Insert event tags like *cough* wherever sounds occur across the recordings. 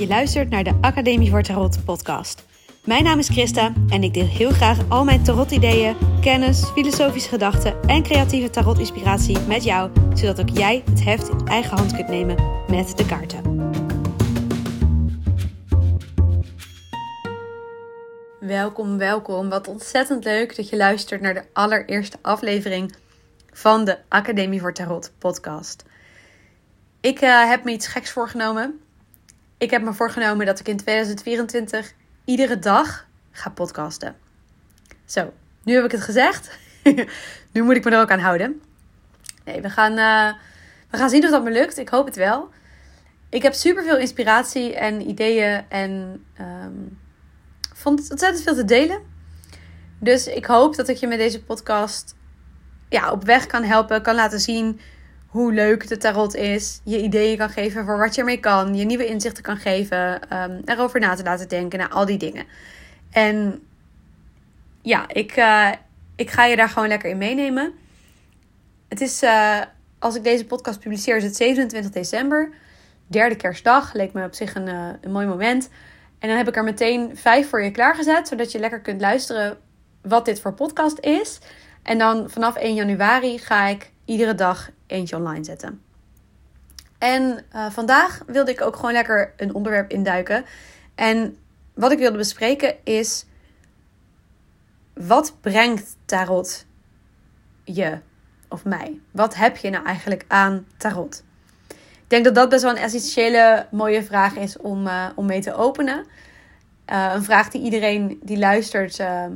Je luistert naar de Academie voor Tarot podcast. Mijn naam is Christa en ik deel heel graag al mijn tarot-ideeën, kennis, filosofische gedachten en creatieve tarot-inspiratie met jou, zodat ook jij het heft in eigen hand kunt nemen met de kaarten. Welkom, welkom. Wat ontzettend leuk dat je luistert naar de allereerste aflevering van de Academie voor Tarot podcast. Ik uh, heb me iets geks voorgenomen. Ik heb me voorgenomen dat ik in 2024 iedere dag ga podcasten. Zo, nu heb ik het gezegd. *laughs* nu moet ik me er ook aan houden. Nee, we gaan, uh, we gaan zien of dat me lukt. Ik hoop het wel. Ik heb super veel inspiratie en ideeën en um, vond het ontzettend veel te delen. Dus ik hoop dat ik je met deze podcast ja, op weg kan helpen, kan laten zien hoe leuk de tarot is. Je ideeën kan geven voor wat je ermee kan. Je nieuwe inzichten kan geven. Um, erover na te laten denken. naar al die dingen. En ja, ik, uh, ik ga je daar gewoon lekker in meenemen. Het is, uh, als ik deze podcast publiceer, is het 27 december. Derde kerstdag. Leek me op zich een, uh, een mooi moment. En dan heb ik er meteen vijf voor je klaargezet. Zodat je lekker kunt luisteren wat dit voor podcast is. En dan vanaf 1 januari ga ik iedere dag eentje online zetten. En uh, vandaag wilde ik ook gewoon lekker een onderwerp induiken. En wat ik wilde bespreken is: wat brengt tarot je of mij? Wat heb je nou eigenlijk aan tarot? Ik denk dat dat best wel een essentiële mooie vraag is om, uh, om mee te openen. Uh, een vraag die iedereen die luistert ehm,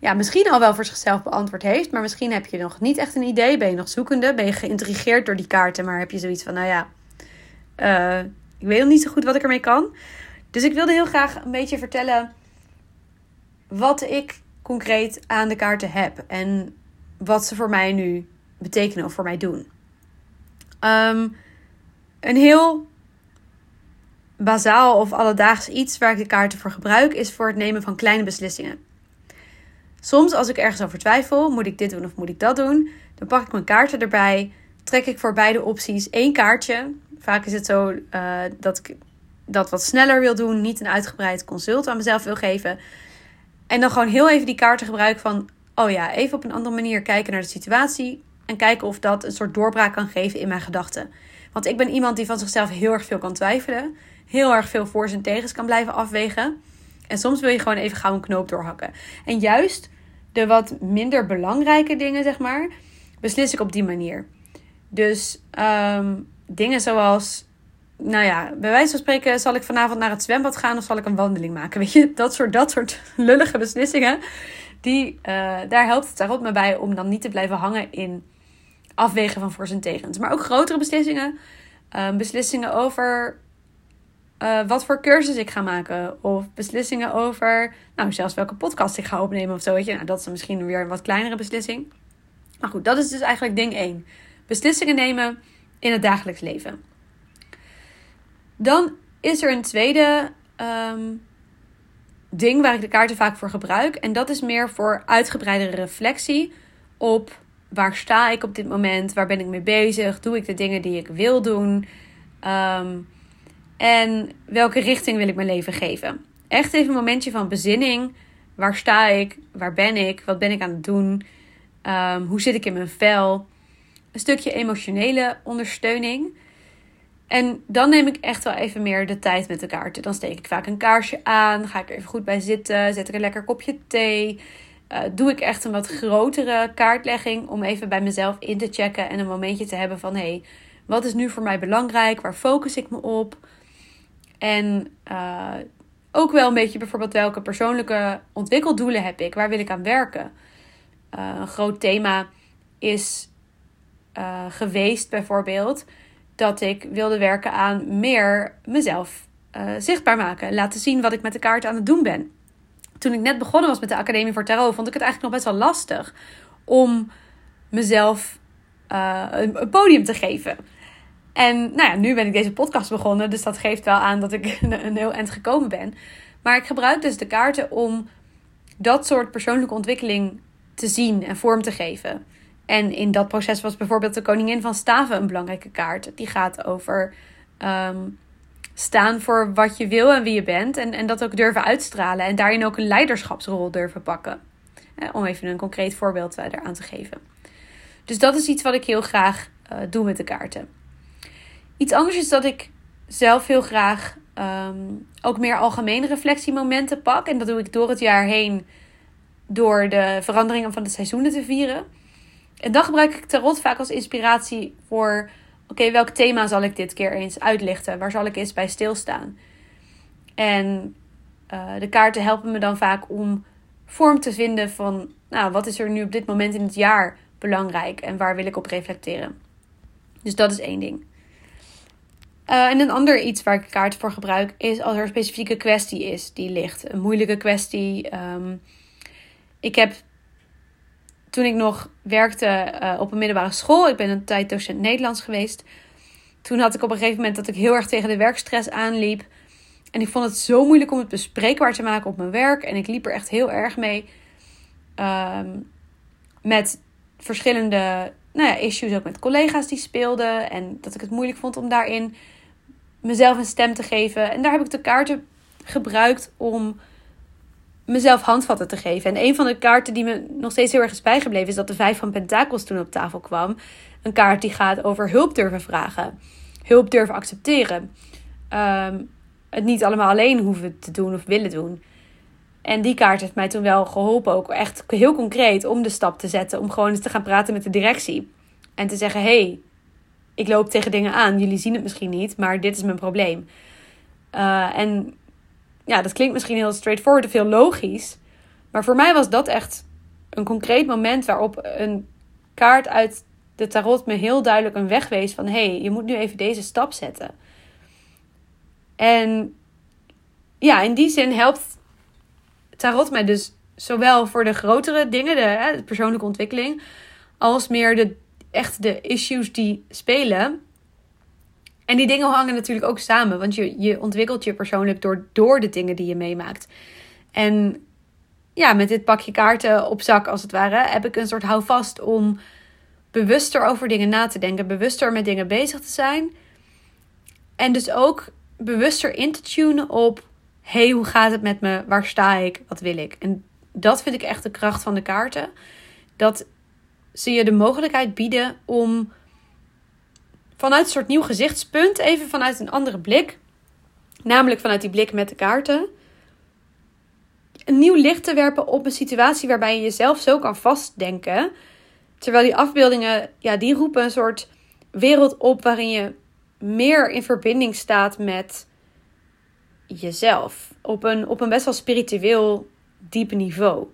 ja, misschien al wel voor zichzelf beantwoord heeft. Maar misschien heb je nog niet echt een idee. Ben je nog zoekende? Ben je geïntrigeerd door die kaarten? Maar heb je zoiets van, nou ja, uh, ik weet nog niet zo goed wat ik ermee kan. Dus ik wilde heel graag een beetje vertellen wat ik concreet aan de kaarten heb. En wat ze voor mij nu betekenen of voor mij doen. Um, een heel bazaal of alledaags iets waar ik de kaarten voor gebruik, is voor het nemen van kleine beslissingen. Soms als ik ergens over twijfel, moet ik dit doen of moet ik dat doen? Dan pak ik mijn kaarten erbij, trek ik voor beide opties één kaartje. Vaak is het zo uh, dat ik dat wat sneller wil doen, niet een uitgebreid consult aan mezelf wil geven. En dan gewoon heel even die kaarten gebruiken van, oh ja, even op een andere manier kijken naar de situatie. En kijken of dat een soort doorbraak kan geven in mijn gedachten. Want ik ben iemand die van zichzelf heel erg veel kan twijfelen. Heel erg veel voor's en tegens kan blijven afwegen. En soms wil je gewoon even gauw een knoop doorhakken. En juist de wat minder belangrijke dingen, zeg maar, beslis ik op die manier. Dus um, dingen zoals, nou ja, bij wijze van spreken, zal ik vanavond naar het zwembad gaan of zal ik een wandeling maken? *laughs* Weet je, dat soort, dat soort *laughs* lullige beslissingen, die, uh, daar helpt het daarop me bij om dan niet te blijven hangen in afwegen van voor's en tegens. Maar ook grotere beslissingen, um, beslissingen over uh, wat voor cursus ik ga maken. Of beslissingen over, nou, zelfs welke podcast ik ga opnemen of zo. Weet je, nou, dat is misschien weer een wat kleinere beslissing. Maar goed, dat is dus eigenlijk ding 1. Beslissingen nemen in het dagelijks leven. Dan is er een tweede um, ding waar ik de kaarten vaak voor gebruik. En dat is meer voor uitgebreidere reflectie op waar sta ik op dit moment? Waar ben ik mee bezig? Doe ik de dingen die ik wil doen? Um, en welke richting wil ik mijn leven geven? Echt even een momentje van bezinning. Waar sta ik? Waar ben ik? Wat ben ik aan het doen? Um, hoe zit ik in mijn vel? Een stukje emotionele ondersteuning. En dan neem ik echt wel even meer de tijd met kaarten. Dan steek ik vaak een kaarsje aan. Ga ik er even goed bij zitten. Zet ik een lekker kopje thee. Uh, doe ik echt een wat grotere kaartlegging. Om even bij mezelf in te checken. En een momentje te hebben van: hé, hey, wat is nu voor mij belangrijk? Waar focus ik me op? En uh, ook wel een beetje bijvoorbeeld welke persoonlijke ontwikkeldoelen heb ik? Waar wil ik aan werken? Uh, een groot thema is uh, geweest bijvoorbeeld dat ik wilde werken aan meer mezelf zichtbaar maken. Laten zien wat ik met de kaart aan het doen ben. Toen ik net begonnen was met de Academie voor Tarot, vond ik het eigenlijk nog best wel lastig om mezelf een podium te geven. En nou ja, nu ben ik deze podcast begonnen, dus dat geeft wel aan dat ik *laughs* een heel eind gekomen ben. Maar ik gebruik dus de kaarten om dat soort persoonlijke ontwikkeling te zien en vorm te geven. En in dat proces was bijvoorbeeld de Koningin van Staven een belangrijke kaart. Die gaat over um, staan voor wat je wil en wie je bent. En, en dat ook durven uitstralen. En daarin ook een leiderschapsrol durven pakken. Eh, om even een concreet voorbeeld uh, eraan te geven. Dus dat is iets wat ik heel graag uh, doe met de kaarten. Iets anders is dat ik zelf heel graag um, ook meer algemene reflectiemomenten pak. En dat doe ik door het jaar heen door de veranderingen van de seizoenen te vieren. En dan gebruik ik tarot vaak als inspiratie voor: oké, welk thema zal ik dit keer eens uitlichten? Waar zal ik eens bij stilstaan? En uh, de kaarten helpen me dan vaak om vorm te vinden van: nou, wat is er nu op dit moment in het jaar belangrijk en waar wil ik op reflecteren? Dus dat is één ding. Uh, en een ander iets waar ik kaarten voor gebruik is als er een specifieke kwestie is die ligt. Een moeilijke kwestie. Um, ik heb toen ik nog werkte uh, op een middelbare school, ik ben een tijd docent Nederlands geweest. Toen had ik op een gegeven moment dat ik heel erg tegen de werkstress aanliep. En ik vond het zo moeilijk om het bespreekbaar te maken op mijn werk. En ik liep er echt heel erg mee. Um, met verschillende nou ja, issues ook met collega's die speelden. En dat ik het moeilijk vond om daarin mezelf een stem te geven. En daar heb ik de kaarten gebruikt om mezelf handvatten te geven. En een van de kaarten die me nog steeds heel erg is bijgebleven... is dat de vijf van pentakels toen op tafel kwam. Een kaart die gaat over hulp durven vragen. Hulp durven accepteren. Ehm, het niet allemaal alleen hoeven te doen of willen doen. En die kaart heeft mij toen wel geholpen, ook echt heel concreet, om de stap te zetten. Om gewoon eens te gaan praten met de directie. En te zeggen: hey, ik loop tegen dingen aan. Jullie zien het misschien niet, maar dit is mijn probleem. Uh, en ja, dat klinkt misschien heel straightforward of heel logisch. Maar voor mij was dat echt een concreet moment waarop een kaart uit de tarot me heel duidelijk een weg wees van hé, hey, je moet nu even deze stap zetten. En ja, in die zin helpt tarot mij dus zowel voor de grotere dingen, de, de persoonlijke ontwikkeling, als meer de, echt de issues die spelen. En die dingen hangen natuurlijk ook samen, want je, je ontwikkelt je persoonlijk door, door de dingen die je meemaakt. En ja, met dit pakje kaarten op zak als het ware, heb ik een soort houvast om bewuster over dingen na te denken, bewuster met dingen bezig te zijn. En dus ook bewuster in te tunen op: hey, hoe gaat het met me? Waar sta ik? Wat wil ik? En dat vind ik echt de kracht van de kaarten. Dat ze je de mogelijkheid bieden om vanuit een soort nieuw gezichtspunt, even vanuit een andere blik, namelijk vanuit die blik met de kaarten, een nieuw licht te werpen op een situatie waarbij je jezelf zo kan vastdenken. Terwijl die afbeeldingen, ja, die roepen een soort wereld op waarin je meer in verbinding staat met jezelf. Op een, op een best wel spiritueel diepe niveau.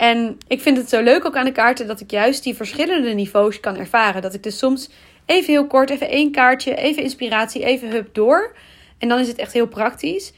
En ik vind het zo leuk ook aan de kaarten dat ik juist die verschillende niveaus kan ervaren. Dat ik dus soms even heel kort, even één kaartje, even inspiratie, even hup door. En dan is het echt heel praktisch.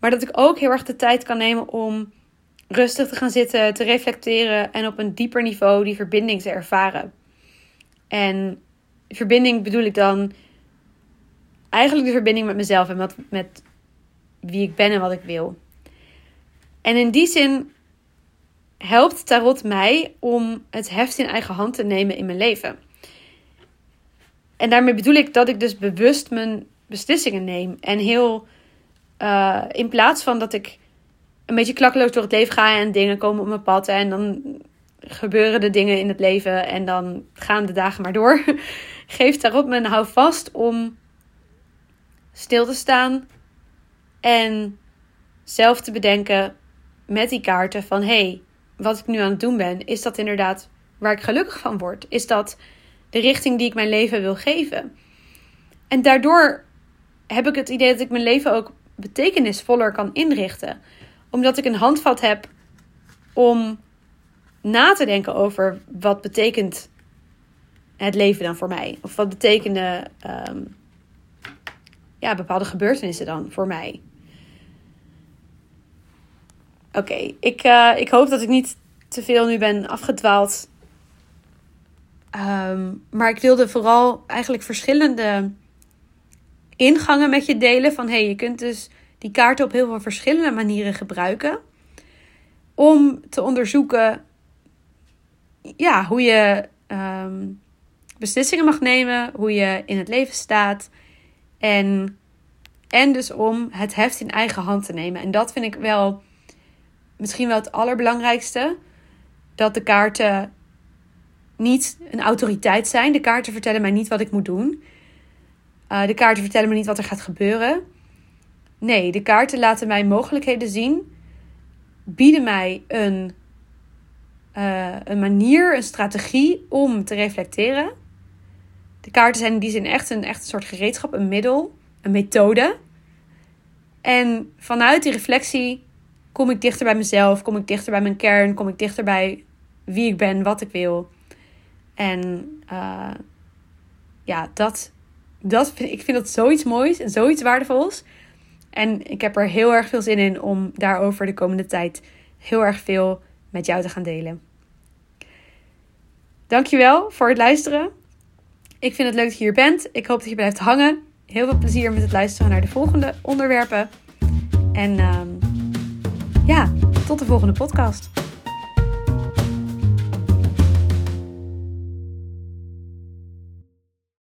Maar dat ik ook heel erg de tijd kan nemen om rustig te gaan zitten, te reflecteren en op een dieper niveau die verbinding te ervaren. En verbinding bedoel ik dan eigenlijk de verbinding met mezelf en met, met wie ik ben en wat ik wil. En in die zin helpt tarot mij om het heft in eigen hand te nemen in mijn leven. En daarmee bedoel ik dat ik dus bewust mijn beslissingen neem. En heel uh, in plaats van dat ik een beetje klakkeloos door het leven ga en dingen komen op mijn pad en dan gebeuren de dingen in het leven en dan gaan de dagen maar door. *laughs* Geef daarop mijn houvast om stil te staan en zelf te bedenken met die kaarten van hey, wat ik nu aan het doen ben, is dat inderdaad waar ik gelukkig van word? Is dat de richting die ik mijn leven wil geven? En daardoor heb ik het idee dat ik mijn leven ook betekenisvoller kan inrichten. Omdat ik een handvat heb om na te denken over wat betekent het leven dan voor mij? Of wat betekenen um, ja, bepaalde gebeurtenissen dan voor mij? Oké, ik, uh, ik hoop dat ik niet te veel nu ben afgedwaald. Um, maar ik wilde vooral eigenlijk verschillende ingangen met je delen. Van hey, je kunt dus die kaarten op heel veel verschillende manieren gebruiken. Om te onderzoeken ja, hoe je um, beslissingen mag nemen, hoe je in het leven staat. En En dus om het heft in eigen hand te nemen. En dat vind ik wel misschien wel het allerbelangrijkste. Dat de kaarten niet een autoriteit zijn. De kaarten vertellen mij niet wat ik moet doen. Uh, de kaarten vertellen me niet wat er gaat gebeuren. Nee, de kaarten laten mij mogelijkheden zien. Bieden mij een, uh, een manier, een strategie om te reflecteren. De kaarten zijn in die zin echt een, echt een soort gereedschap, een middel, een methode. En vanuit die reflectie kom ik dichter bij mezelf, kom ik dichter bij mijn kern, kom ik dichter bij wie ik ben, wat ik wil. En uh, ja, dat, dat ik vind dat zoiets moois en zoiets waardevols. En ik heb er heel erg veel zin in om daarover de komende tijd heel erg veel met jou te gaan delen. Dankjewel voor het luisteren. Ik vind het leuk dat je hier bent. Ik hoop dat je blijft hangen. Heel veel plezier met het luisteren naar de volgende onderwerpen. En uh, ja, tot de volgende podcast.